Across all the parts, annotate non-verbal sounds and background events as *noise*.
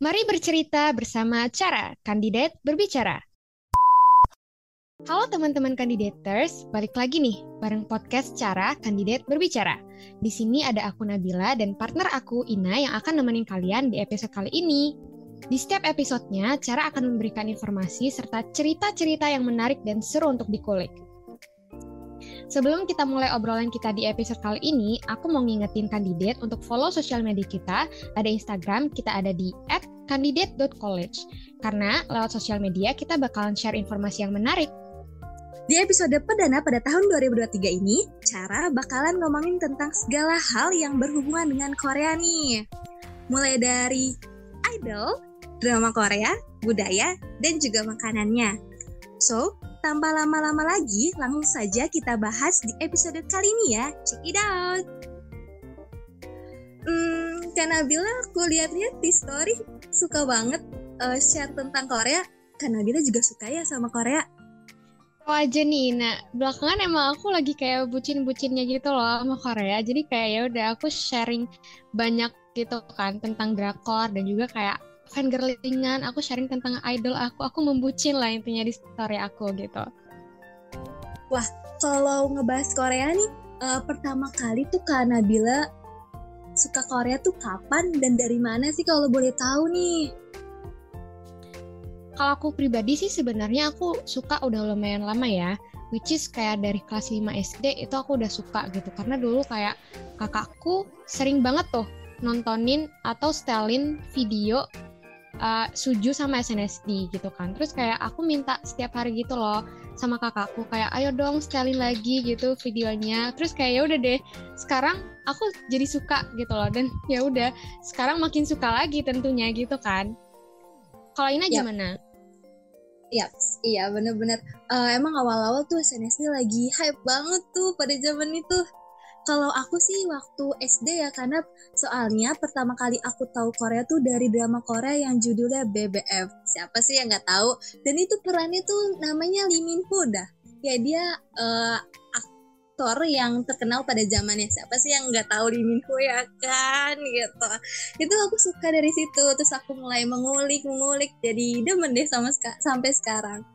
Mari bercerita bersama Cara, kandidat berbicara. Halo teman-teman kandidaters, balik lagi nih bareng podcast Cara Kandidat Berbicara. Di sini ada aku Nabila dan partner aku Ina yang akan nemenin kalian di episode kali ini. Di setiap episodenya, Cara akan memberikan informasi serta cerita-cerita yang menarik dan seru untuk dikulik. Sebelum kita mulai obrolan kita di episode kali ini, aku mau ngingetin kandidat untuk follow sosial media kita. Ada Instagram, kita ada di @candidate.college. Karena lewat sosial media kita bakalan share informasi yang menarik. Di episode perdana pada tahun 2023 ini, Cara bakalan ngomongin tentang segala hal yang berhubungan dengan Korea nih. Mulai dari idol, drama Korea, budaya, dan juga makanannya. So, tanpa lama-lama lagi, langsung saja kita bahas di episode kali ini ya. Check it out! Hmm, karena Nabila aku lihat-lihat di story suka banget uh, share tentang Korea. Karena Nabila juga suka ya sama Korea. Oh aja nih, nah belakangan emang aku lagi kayak bucin-bucinnya gitu loh sama Korea. Jadi kayak ya udah aku sharing banyak gitu kan tentang drakor dan juga kayak fangirlingan, aku sharing tentang idol aku, aku membucin lah intinya di story aku gitu. Wah, kalau ngebahas Korea nih, uh, pertama kali tuh Kak Nabila suka Korea tuh kapan dan dari mana sih kalau boleh tahu nih? Kalau aku pribadi sih sebenarnya aku suka udah lumayan lama ya, which is kayak dari kelas 5 SD itu aku udah suka gitu karena dulu kayak kakakku sering banget tuh nontonin atau setelin video uh, Suju sama SNSD gitu kan. Terus kayak aku minta setiap hari gitu loh sama kakakku kayak ayo dong sekali lagi gitu videonya. Terus kayak ya udah deh. Sekarang aku jadi suka gitu loh dan *laughs* ya udah sekarang makin suka lagi tentunya gitu kan. Kalau Ina yep. gimana? Iya, iya bener-bener. Uh, emang awal-awal tuh SNSD lagi hype banget tuh pada zaman itu kalau aku sih waktu SD ya karena soalnya pertama kali aku tahu Korea tuh dari drama Korea yang judulnya BBF. Siapa sih yang nggak tahu? Dan itu perannya tuh namanya Lee Min Ho dah. Ya dia uh, aktor yang terkenal pada zamannya. Siapa sih yang nggak tahu Lee Min Ho ya kan gitu. Itu aku suka dari situ. Terus aku mulai mengulik mengulik jadi demen deh sama sampai sekarang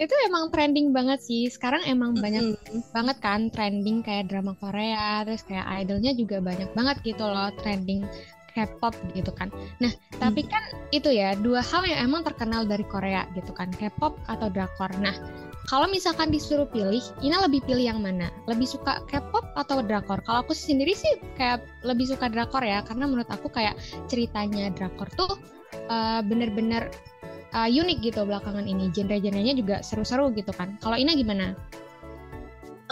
itu emang trending banget sih sekarang emang banyak mm-hmm. banget kan trending kayak drama Korea terus kayak idolnya juga banyak banget gitu loh trending K-pop gitu kan. Nah, tapi kan itu ya dua hal yang emang terkenal dari Korea gitu kan, K-pop atau drakor. Nah, kalau misalkan disuruh pilih, Ina lebih pilih yang mana? Lebih suka K-pop atau drakor? Kalau aku sendiri sih kayak lebih suka drakor ya, karena menurut aku kayak ceritanya drakor tuh uh, bener-bener uh, unik gitu belakangan ini. Genre-genrenya juga seru-seru gitu kan. Kalau Ina gimana?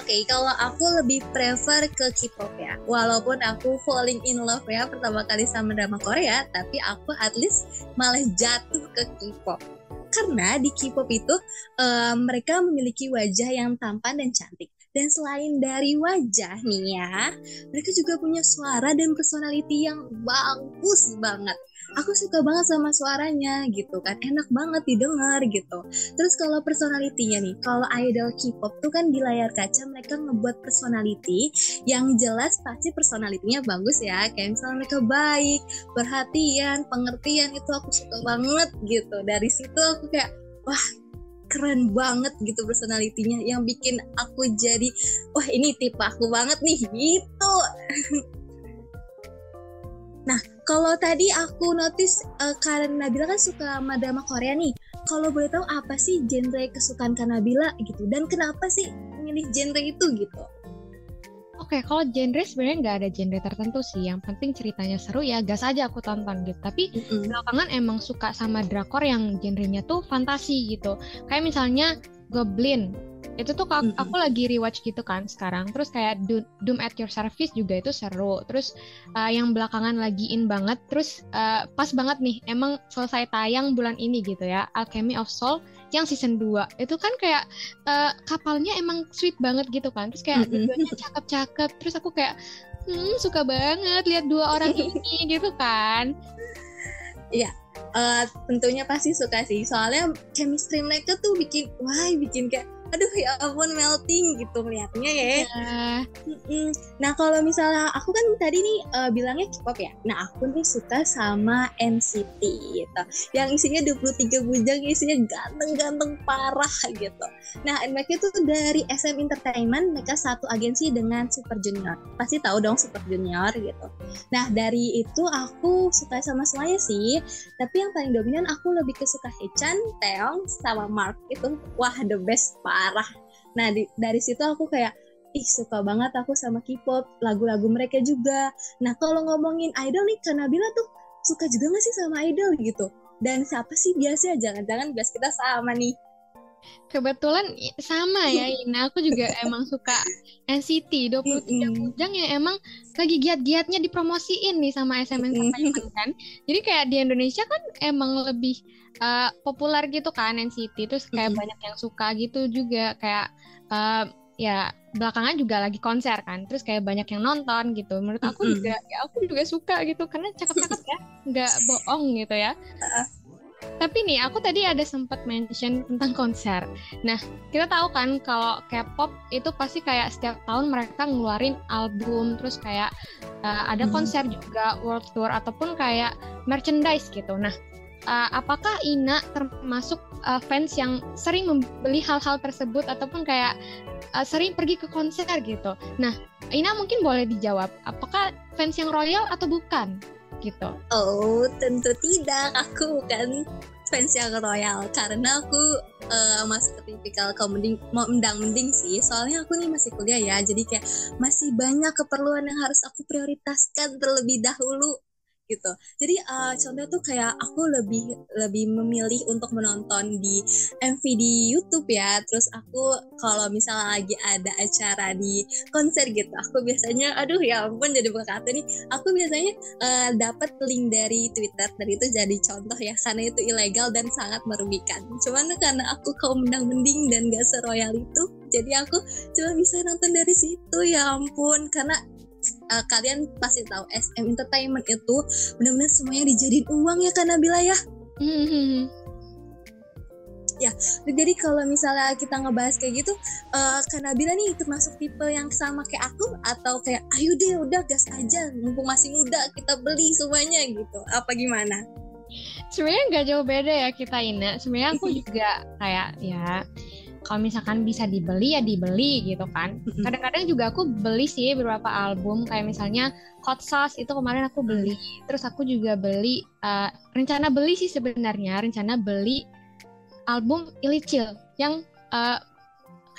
Oke, okay, kalau aku lebih prefer ke K-pop ya. Walaupun aku falling in love ya pertama kali sama drama Korea, tapi aku at least malah jatuh ke K-pop. Karena di K-pop itu uh, mereka memiliki wajah yang tampan dan cantik. Dan selain dari wajah nih ya, mereka juga punya suara dan personality yang bagus banget. Aku suka banget sama suaranya gitu kan enak banget didengar gitu. Terus kalau personalitinya nih kalau idol K-pop tuh kan di layar kaca mereka ngebuat personality yang jelas pasti personalitinya bagus ya. Kayak misalnya mereka baik perhatian pengertian itu aku suka banget gitu. Dari situ aku kayak wah keren banget gitu personalitinya yang bikin aku jadi wah ini tipe aku banget nih gitu *laughs* Nah, kalau tadi aku notice uh, Karen Nabila kan suka drama Korea nih. Kalau boleh tahu apa sih genre kesukaan Kak Nabila gitu dan kenapa sih milih genre itu gitu? Oke, okay, kalau genre sebenarnya nggak ada genre tertentu sih. Yang penting ceritanya seru ya, gas aja aku tonton gitu. Tapi mm -hmm. belakangan emang suka sama drakor yang genrenya tuh fantasi gitu. Kayak misalnya Goblin itu tuh aku, aku lagi rewatch gitu kan sekarang terus kayak Doom at Your Service juga itu seru terus uh, yang belakangan lagi in banget terus uh, pas banget nih emang selesai tayang bulan ini gitu ya Alchemy of Soul yang season 2 itu kan kayak uh, kapalnya emang sweet banget gitu kan. Terus kayak mm-hmm. cakep-cakep. Terus aku kayak hmm suka banget lihat dua orang *laughs* ini gitu kan. Iya uh, tentunya pasti suka sih. Soalnya chemistry mereka tuh bikin wah bikin kayak aduh ya ampun melting gitu melihatnya ya. Yeah. Nah kalau misalnya aku kan tadi nih uh, bilangnya K-pop ya. Nah aku nih suka sama NCT gitu. Yang isinya 23 bujang isinya ganteng-ganteng parah gitu. Nah mereka itu dari SM Entertainment mereka satu agensi dengan Super Junior. Pasti tahu dong Super Junior gitu. Nah dari itu aku suka sama semuanya sih. Tapi yang paling dominan aku lebih ke suka Hechan, Taeyong, sama Mark itu. Wah the best pak parah. Nah di, dari situ aku kayak ih suka banget aku sama K-pop lagu-lagu mereka juga. Nah kalau ngomongin idol nih Kanabila tuh suka juga gak sih sama idol gitu? Dan siapa sih biasanya? Jangan-jangan bias kita sama nih Kebetulan sama ya *laughs* Ina, aku juga emang suka NCT 23 Bujang yang emang lagi giat-giatnya dipromosiin nih sama SM Entertainment kan. Jadi kayak di Indonesia kan emang lebih uh, populer gitu kan NCT terus kayak mm -hmm. banyak yang suka gitu juga kayak uh, ya belakangan juga lagi konser kan. Terus kayak banyak yang nonton gitu. Menurut aku mm -hmm. juga ya aku juga suka gitu karena cakep-cakep ya nggak bohong gitu ya *laughs* tapi nih aku tadi ada sempat mention tentang konser nah kita tahu kan kalau K-pop itu pasti kayak setiap tahun mereka ngeluarin album terus kayak uh, ada konser juga world tour ataupun kayak merchandise gitu nah uh, apakah Ina termasuk uh, fans yang sering membeli hal-hal tersebut ataupun kayak uh, sering pergi ke konser gitu. Nah, Ina mungkin boleh dijawab, apakah fans yang royal atau bukan? Gitu. Oh, tentu tidak. Aku bukan fans yang royal karena aku uh, masuk ke tipikal kaum mending mau mendang mending sih soalnya aku nih masih kuliah ya jadi kayak masih banyak keperluan yang harus aku prioritaskan terlebih dahulu gitu. Jadi uh, contohnya tuh kayak aku lebih lebih memilih untuk menonton di MV di YouTube ya. Terus aku kalau misalnya lagi ada acara di konser gitu, aku biasanya aduh ya ampun jadi berkata nih, aku biasanya uh, dapat link dari Twitter dan itu jadi contoh ya karena itu ilegal dan sangat merugikan. Cuman karena aku kaum mendang mending dan gak seroyal itu, jadi aku cuma bisa nonton dari situ ya ampun karena uh, kalian pasti tahu SM Entertainment itu benar-benar semuanya dijadiin uang ya kan Nabila ya. Mm-hmm. Ya, jadi kalau misalnya kita ngebahas kayak gitu, uh, kan Nabila nih termasuk tipe yang sama kayak aku atau kayak ayo deh udah gas aja, mumpung masih muda kita beli semuanya gitu. Apa gimana? Sebenarnya nggak jauh beda ya kita Ina. Sebenarnya aku juga kayak ya kalau misalkan bisa dibeli ya dibeli gitu kan. Kadang-kadang juga aku beli sih beberapa album kayak misalnya Hot Sauce itu kemarin aku beli. Terus aku juga beli uh, rencana beli sih sebenarnya rencana beli album Illicil yang uh,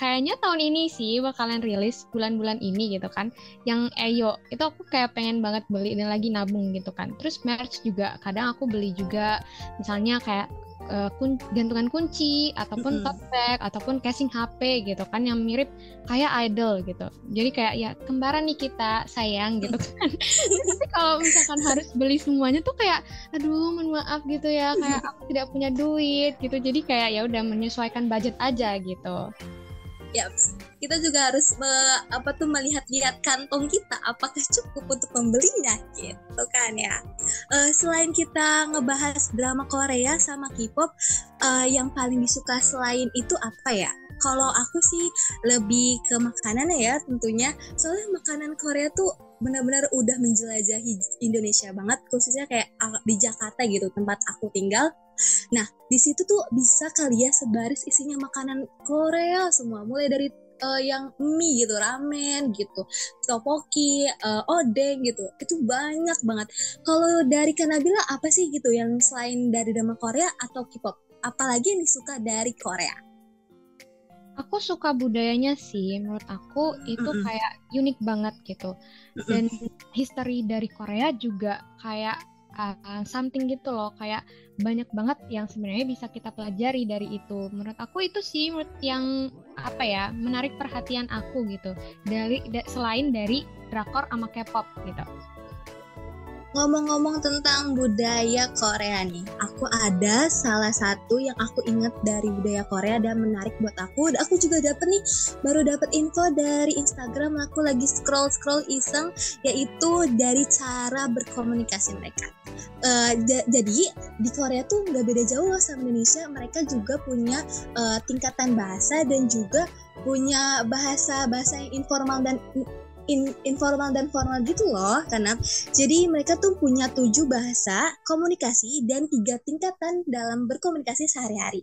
kayaknya tahun ini sih bakalan rilis bulan-bulan ini gitu kan. Yang Eyo itu aku kayak pengen banget beli dan lagi nabung gitu kan. Terus merch juga kadang aku beli juga. Misalnya kayak uh, kun gantungan kunci ataupun mm -hmm. tote bag ataupun casing HP gitu kan yang mirip kayak idol gitu. Jadi kayak ya kembaran nih kita sayang gitu *laughs* kan. Tapi kalau misalkan harus beli semuanya tuh kayak aduh mohon maaf gitu ya kayak aku tidak punya duit gitu. Jadi kayak ya udah menyesuaikan budget aja gitu ya kita juga harus me, apa tuh melihat-lihat kantong kita apakah cukup untuk membelinya gitu kan ya. Uh, selain kita ngebahas drama Korea sama K-pop uh, yang paling disuka selain itu apa ya kalau aku sih lebih ke makanan ya tentunya soalnya makanan Korea tuh benar-benar udah menjelajahi Indonesia banget khususnya kayak di Jakarta gitu tempat aku tinggal Nah, di situ tuh bisa kali ya sebaris isinya makanan Korea semua, mulai dari uh, yang mie gitu, ramen gitu, topoki, uh, odeng gitu. Itu banyak banget. Kalau dari Kanabila apa sih gitu yang selain dari drama Korea atau K-pop? Apalagi yang disuka dari Korea? Aku suka budayanya sih, menurut aku itu mm -hmm. kayak unik banget gitu. Dan mm history dari Korea juga kayak uh, something gitu loh kayak banyak banget yang sebenarnya bisa kita pelajari dari itu menurut aku itu sih menurut yang apa ya menarik perhatian aku gitu dari da, selain dari drakor sama K-pop gitu ngomong-ngomong tentang budaya Korea nih, aku ada salah satu yang aku ingat dari budaya Korea dan menarik buat aku. Aku juga dapet nih, baru dapet info dari Instagram. Aku lagi scroll scroll iseng, yaitu dari cara berkomunikasi mereka. Uh, jadi di Korea tuh nggak beda jauh loh sama Indonesia. Mereka juga punya uh, tingkatan bahasa dan juga punya bahasa bahasa yang informal dan in, informal dan formal gitu loh karena jadi mereka tuh punya tujuh bahasa komunikasi dan tiga tingkatan dalam berkomunikasi sehari-hari.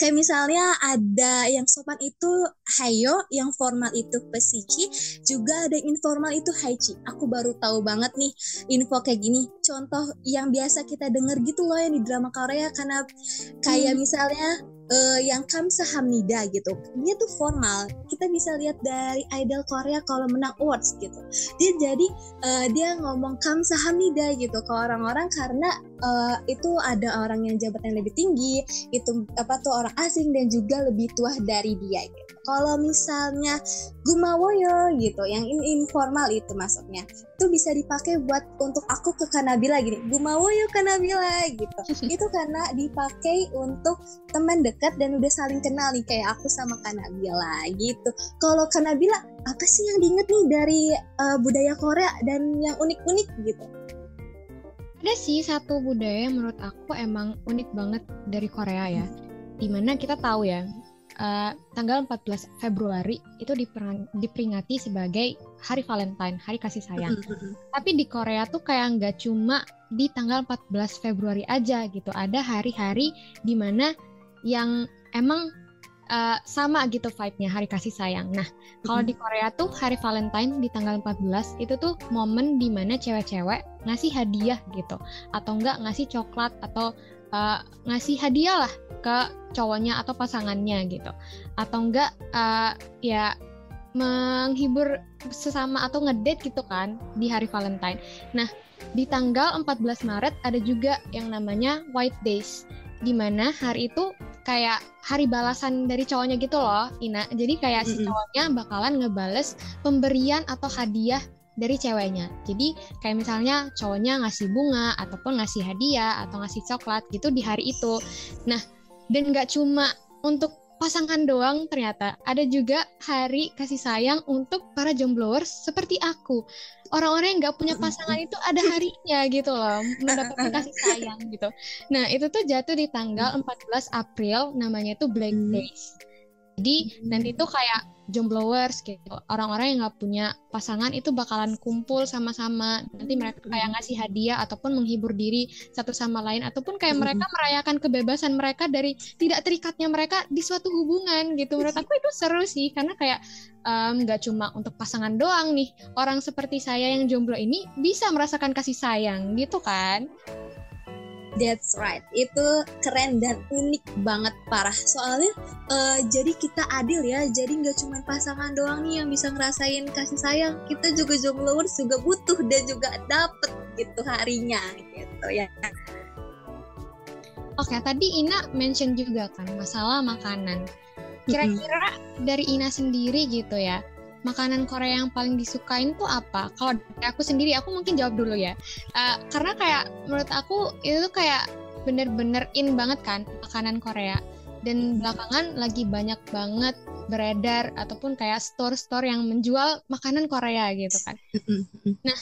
Kayak misalnya ada yang sopan itu hayo yang formal itu pesici juga ada yang informal itu haichi aku baru tahu banget nih info kayak gini. Contoh yang biasa kita denger gitu loh yang di drama Korea karena kayak hmm. misalnya uh, yang Kamsahamnida gitu. Dia tuh formal. Kita bisa lihat dari idol Korea kalau menang awards gitu. Dia jadi uh, dia ngomong Kamsahamnida gitu ke orang-orang karena uh, itu ada orang yang jabatannya lebih tinggi, itu apa tuh orang asing dan juga lebih tua dari dia gitu. Kalau misalnya gumawoyo gitu, yang in informal itu maksudnya, itu bisa dipakai buat untuk aku ke Kanabila gini, gumawoyo Kanabila gitu. *laughs* itu karena dipakai untuk teman dekat dan udah saling kenal nih kayak aku sama Kanabila gitu. Kalau Kanabila apa sih yang diinget nih dari uh, budaya Korea dan yang unik-unik gitu? Ada sih satu budaya yang menurut aku emang unik banget dari Korea ya. Di mana kita tahu ya, uh, tanggal 14 Februari itu diperingati sebagai Hari Valentine, Hari Kasih Sayang. Tapi di Korea tuh kayak nggak cuma di tanggal 14 Februari aja gitu. Ada hari-hari di mana yang emang uh, sama gitu vibe-nya Hari Kasih Sayang. Nah, kalau di Korea tuh Hari Valentine di tanggal 14 itu tuh momen di mana cewek-cewek ngasih hadiah gitu atau enggak ngasih coklat atau uh, ngasih hadiah lah ke cowoknya atau pasangannya gitu atau enggak uh, ya menghibur sesama atau ngedate gitu kan di hari Valentine. Nah, di tanggal 14 Maret ada juga yang namanya White Days di mana hari itu kayak hari balasan dari cowoknya gitu loh, Ina. Jadi kayak si cowoknya bakalan ngebales pemberian atau hadiah dari ceweknya. Jadi kayak misalnya cowoknya ngasih bunga ataupun ngasih hadiah atau ngasih coklat gitu di hari itu. Nah, dan nggak cuma untuk pasangan doang ternyata ada juga hari kasih sayang untuk para jombloers seperti aku orang-orang yang nggak punya pasangan itu ada harinya gitu loh mendapatkan kasih sayang gitu nah itu tuh jatuh di tanggal 14 April namanya itu Black hmm. Jadi nanti tuh kayak jomblowers gitu. Orang-orang yang nggak punya pasangan itu bakalan kumpul sama-sama. Nanti mereka kayak ngasih hadiah ataupun menghibur diri satu sama lain ataupun kayak mereka merayakan kebebasan mereka dari tidak terikatnya mereka di suatu hubungan gitu. Menurut aku itu seru sih karena kayak nggak um, cuma untuk pasangan doang nih. Orang seperti saya yang jomblo ini bisa merasakan kasih sayang gitu kan That's right, itu keren dan unik banget parah. Soalnya uh, jadi kita adil ya, jadi nggak cuma pasangan doang nih yang bisa ngerasain kasih sayang. Kita juga jombloers juga butuh dan juga dapet gitu harinya gitu ya. Oke, tadi Ina mention juga kan masalah makanan. Kira-kira dari Ina sendiri gitu ya, makanan Korea yang paling disukain tuh apa? Kalau aku sendiri, aku mungkin jawab dulu ya. Uh, karena kayak menurut aku itu tuh kayak bener-bener in banget kan makanan Korea. Dan belakangan lagi banyak banget beredar ataupun kayak store-store yang menjual makanan Korea gitu kan. Nah,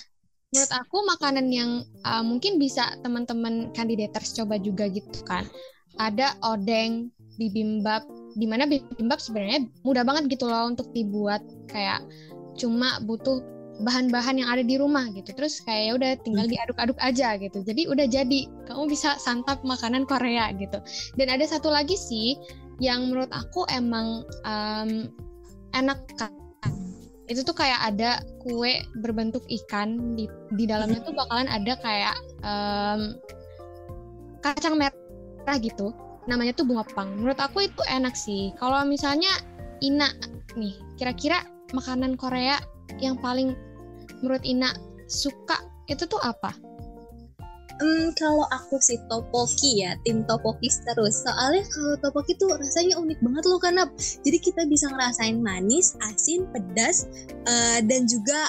menurut aku makanan yang uh, mungkin bisa teman-teman kandidators coba juga gitu kan. Ada odeng, bibimbap, di mana bibimbap sebenarnya mudah banget gitu loh untuk dibuat. Kayak cuma butuh bahan-bahan yang ada di rumah gitu. Terus kayak ya udah tinggal hmm. diaduk-aduk aja gitu. Jadi udah jadi. Kamu bisa santap makanan Korea gitu. Dan ada satu lagi sih yang menurut aku emang um, enak kan? Itu tuh kayak ada kue berbentuk ikan. Di di dalamnya tuh bakalan ada kayak um, kacang merah gitu namanya tuh bunga pang. Menurut aku itu enak sih. Kalau misalnya Ina nih, kira-kira makanan Korea yang paling menurut Ina suka itu tuh apa? Hmm, kalau aku sih topoki ya, tim topoki terus. Soalnya kalau topoki tuh rasanya unik banget loh karena jadi kita bisa ngerasain manis, asin, pedas, uh, dan juga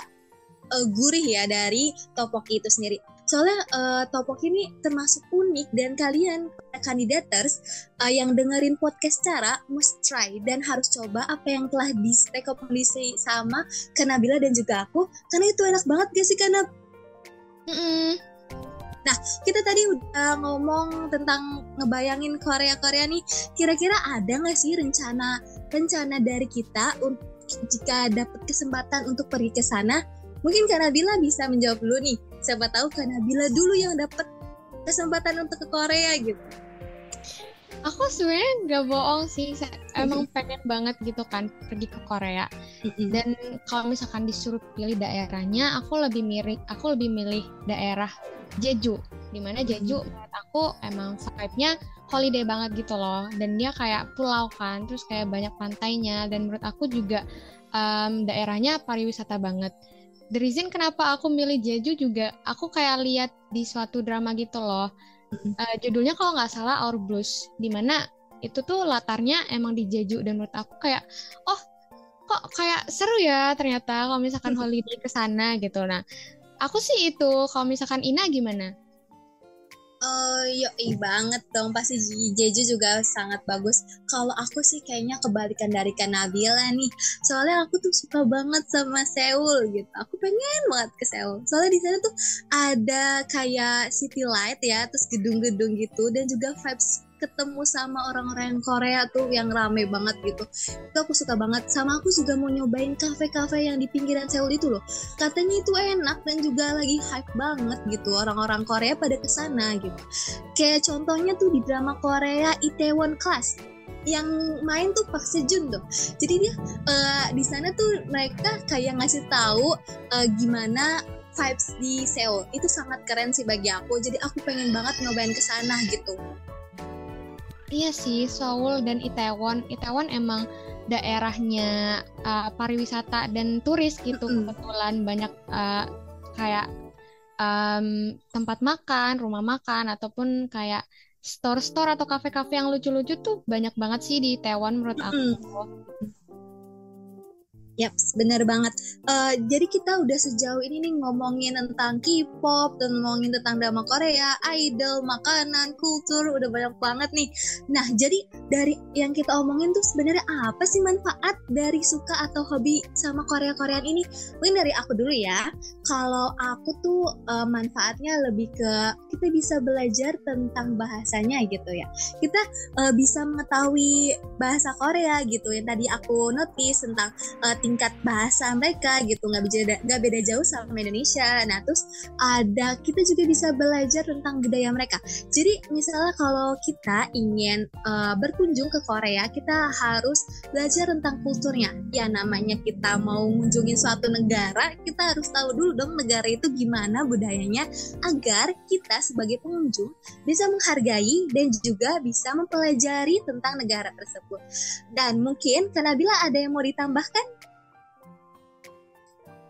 uh, gurih ya dari topoki itu sendiri Soalnya uh, Topok ini termasuk unik dan kalian kandidaters uh, yang dengerin podcast cara must try dan harus coba apa yang telah direkomendasi sama Kanabila dan juga aku karena itu enak banget gak sih Kanab? Mm -mm. Nah, kita tadi udah ngomong tentang ngebayangin Korea-Korea nih. Kira-kira ada nggak sih rencana rencana dari kita untuk jika dapat kesempatan untuk pergi ke sana? Mungkin Kak Nabila bisa menjawab dulu nih. Siapa tahu Kak Nabila dulu yang dapat kesempatan untuk ke Korea gitu. Aku sebenarnya nggak bohong sih, emang pengen banget gitu kan pergi ke Korea. Dan kalau misalkan disuruh pilih daerahnya, aku lebih mirip, aku lebih milih daerah Jeju. Di mana Jeju menurut aku emang vibe-nya holiday banget gitu loh. Dan dia kayak pulau kan, terus kayak banyak pantainya. Dan menurut aku juga um, daerahnya pariwisata banget the reason kenapa aku milih Jeju juga aku kayak lihat di suatu drama gitu loh. Uh, judulnya kalau nggak salah Our Blues di mana itu tuh latarnya emang di Jeju dan menurut aku kayak oh kok kayak seru ya ternyata kalau misalkan holiday ke sana gitu. Nah aku sih itu kalau misalkan Ina gimana Oh, yoi banget dong pasti Jeju juga sangat bagus. Kalau aku sih kayaknya kebalikan dari Kanabila nih. Soalnya aku tuh suka banget sama Seoul gitu. Aku pengen banget ke Seoul. Soalnya di sana tuh ada kayak city light ya, terus gedung-gedung gitu dan juga vibes ketemu sama orang-orang Korea tuh yang rame banget gitu itu aku suka banget sama aku juga mau nyobain kafe-kafe yang di pinggiran Seoul itu loh katanya itu enak dan juga lagi hype banget gitu orang-orang Korea pada ke sana gitu kayak contohnya tuh di drama Korea Itaewon Class yang main tuh Park Sejun tuh. Jadi dia uh, di sana tuh mereka kayak ngasih tahu uh, gimana vibes di Seoul. Itu sangat keren sih bagi aku. Jadi aku pengen banget nyobain ke sana gitu. Iya sih, Seoul dan Itaewon. Itaewon emang daerahnya uh, pariwisata dan turis gitu. Mm -hmm. Kebetulan banyak uh, kayak um, tempat makan, rumah makan, ataupun kayak store-store atau kafe-kafe yang lucu-lucu tuh banyak banget sih di Itaewon menurut aku. Mm -hmm. Yap, bener banget. Uh, jadi kita udah sejauh ini nih ngomongin tentang K-pop dan ngomongin tentang drama Korea, idol, makanan, kultur, udah banyak banget nih. Nah, jadi dari yang kita omongin tuh sebenarnya apa sih manfaat dari suka atau hobi sama Korea-Koreaan ini? Mungkin dari aku dulu ya. Kalau aku tuh uh, manfaatnya lebih ke kita bisa belajar tentang bahasanya gitu ya. Kita uh, bisa mengetahui bahasa Korea gitu yang tadi aku notice tentang uh, tingkat bahasa mereka gitu nggak beda nggak beda jauh sama Indonesia. Nah terus ada kita juga bisa belajar tentang budaya mereka. Jadi misalnya kalau kita ingin uh, berkunjung ke Korea kita harus belajar tentang kulturnya. Ya namanya kita mau mengunjungi suatu negara kita harus tahu dulu dong negara itu gimana budayanya agar kita sebagai pengunjung bisa menghargai dan juga bisa mempelajari tentang negara tersebut. Dan mungkin karena bila ada yang mau ditambahkan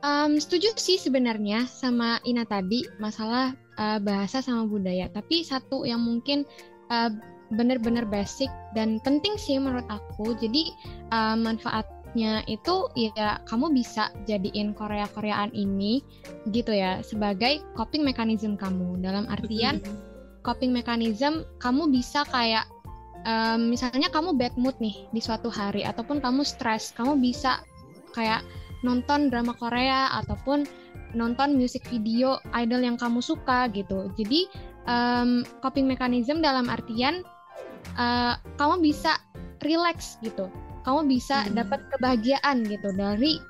Um, setuju sih sebenarnya sama Ina tadi masalah uh, bahasa sama budaya. Tapi satu yang mungkin uh, benar-benar basic dan penting sih menurut aku. Jadi uh, manfaatnya itu ya kamu bisa jadiin Korea-Koreaan ini gitu ya sebagai coping mechanism kamu. Dalam artian coping mechanism kamu bisa kayak um, misalnya kamu bad mood nih di suatu hari ataupun kamu stres, kamu bisa kayak nonton drama Korea ataupun nonton musik video idol yang kamu suka gitu. Jadi um, coping mechanism dalam artian uh, kamu bisa relax gitu. Kamu bisa hmm. dapat kebahagiaan gitu dari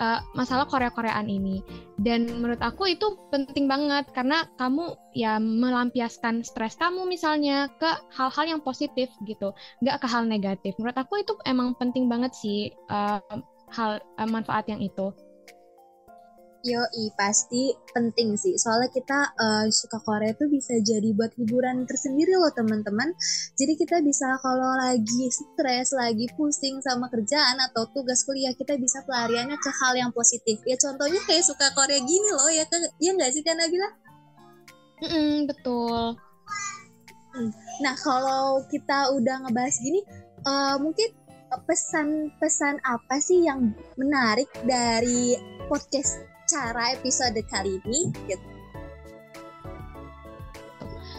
uh, masalah Korea-Koreaan ini. Dan menurut aku itu penting banget karena kamu ya melampiaskan stres kamu misalnya ke hal-hal yang positif gitu, nggak ke hal negatif. Menurut aku itu emang penting banget sih. Uh, hal uh, manfaat yang itu? Yoi, pasti penting sih. Soalnya kita uh, suka Korea itu bisa jadi buat hiburan tersendiri loh teman-teman. Jadi kita bisa kalau lagi stres, lagi pusing sama kerjaan atau tugas kuliah, kita bisa pelariannya ke hal yang positif. Ya contohnya kayak suka Korea gini loh ya, ya nggak sih kan Nabila? Mm -mm, betul. Hmm. Nah kalau kita udah ngebahas gini, uh, mungkin pesan-pesan apa sih yang menarik dari podcast cara episode kali ini gitu?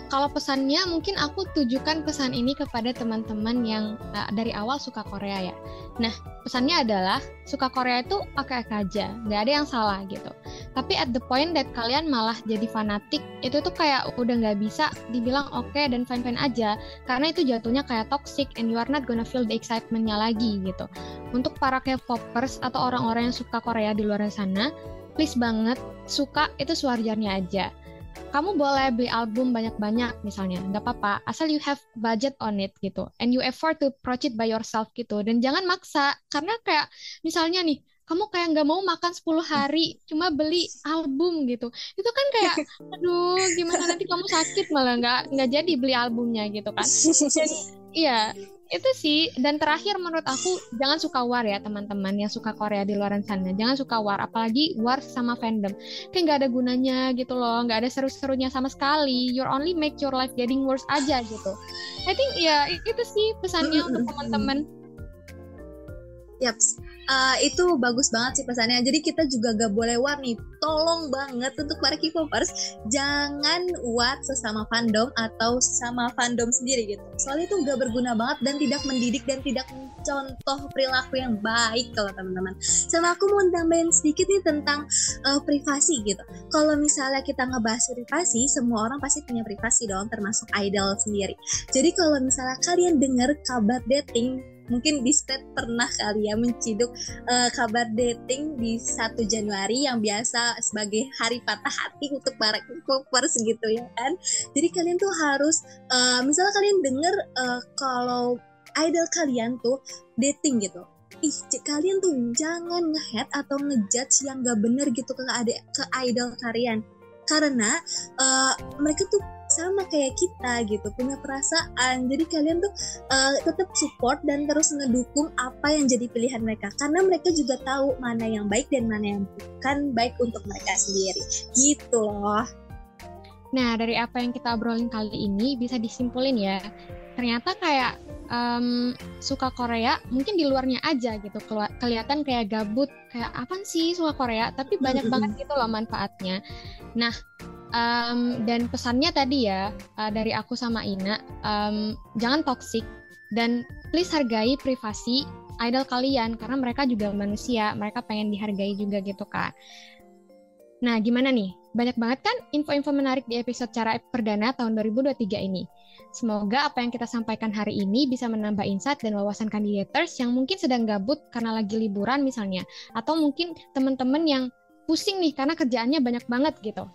Kalau pesannya mungkin aku tujukan pesan ini kepada teman-teman yang uh, dari awal suka Korea ya. Nah, pesannya adalah suka Korea itu oke-oke aja, nggak ada yang salah gitu. Tapi at the point that kalian malah jadi fanatik, itu tuh kayak udah nggak bisa dibilang oke okay dan fine-fine aja, karena itu jatuhnya kayak toxic and you are not gonna feel the excitementnya lagi gitu. Untuk para K-popers atau orang-orang yang suka Korea di luar sana, please banget suka itu sewajarnya aja kamu boleh beli album banyak-banyak misalnya, nggak apa-apa, asal you have budget on it gitu, and you afford to approach it by yourself gitu, dan jangan maksa, karena kayak misalnya nih, kamu kayak nggak mau makan 10 hari, cuma beli album gitu, itu kan kayak, *laughs* aduh, gimana nanti kamu sakit malah nggak nggak jadi beli albumnya gitu kan, dan iya, itu sih. Dan terakhir menurut aku jangan suka war ya teman-teman yang suka Korea di luar sana. Jangan suka war apalagi war sama fandom. Kayak nggak ada gunanya gitu loh nggak ada seru-serunya sama sekali. You only make your life getting worse aja gitu. I think ya itu sih pesannya untuk teman-teman. Yaps, uh, itu bagus banget sih pesannya. Jadi kita juga gak boleh war nih. Tolong banget untuk para K-popers, jangan wat sesama fandom atau sama fandom sendiri gitu. Soalnya itu gak berguna banget dan tidak mendidik dan tidak contoh perilaku yang baik kalau teman-teman. Sama aku mau tambahin sedikit nih tentang uh, privasi gitu. Kalau misalnya kita ngebahas privasi, semua orang pasti punya privasi dong, termasuk idol sendiri. Jadi kalau misalnya kalian dengar kabar dating mungkin di state pernah kali ya menciduk uh, kabar dating di 1 Januari yang biasa sebagai hari patah hati untuk para K-popers gitu ya kan. Jadi kalian tuh harus uh, misalnya kalian denger uh, kalau idol kalian tuh dating gitu ih kalian tuh jangan ngehead atau ngejudge yang gak bener gitu ke ke idol kalian karena uh, mereka tuh sama kayak kita gitu punya perasaan. Jadi kalian tuh uh, tetap support dan terus ngedukung apa yang jadi pilihan mereka. Karena mereka juga tahu mana yang baik dan mana yang bukan baik untuk mereka sendiri. Gitu loh. Nah dari apa yang kita obrolin kali ini bisa disimpulin ya. Ternyata kayak um, suka Korea mungkin di luarnya aja gitu. Kelihatan kayak gabut kayak apa sih suka Korea? Tapi banyak banget gitu loh manfaatnya. Nah um, dan pesannya tadi ya uh, dari aku sama Ina um, jangan toxic dan please hargai privasi idol kalian karena mereka juga manusia mereka pengen dihargai juga gitu kak. Nah gimana nih? Banyak banget kan info-info menarik di episode cara perdana tahun 2023 ini. Semoga apa yang kita sampaikan hari ini bisa menambah insight dan wawasan kandidators yang mungkin sedang gabut karena lagi liburan misalnya, atau mungkin teman-teman yang pusing nih karena kerjaannya banyak banget gitu.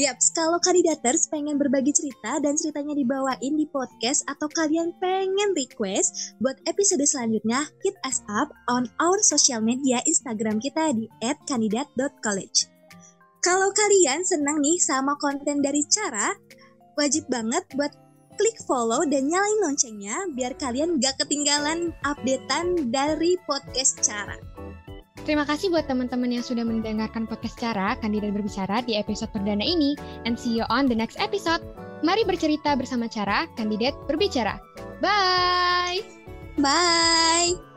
Yaps, kalau kandidaters pengen berbagi cerita dan ceritanya dibawain di podcast atau kalian pengen request buat episode selanjutnya, hit us up on our social media Instagram kita di @kandidat.college. Kalau kalian senang nih sama konten dari Cara, wajib banget buat klik follow dan nyalain loncengnya biar kalian gak ketinggalan updatean dari podcast Cara. Terima kasih buat teman-teman yang sudah mendengarkan podcast Cara Kandidat Berbicara di episode perdana ini and see you on the next episode. Mari bercerita bersama Cara Kandidat Berbicara. Bye. Bye.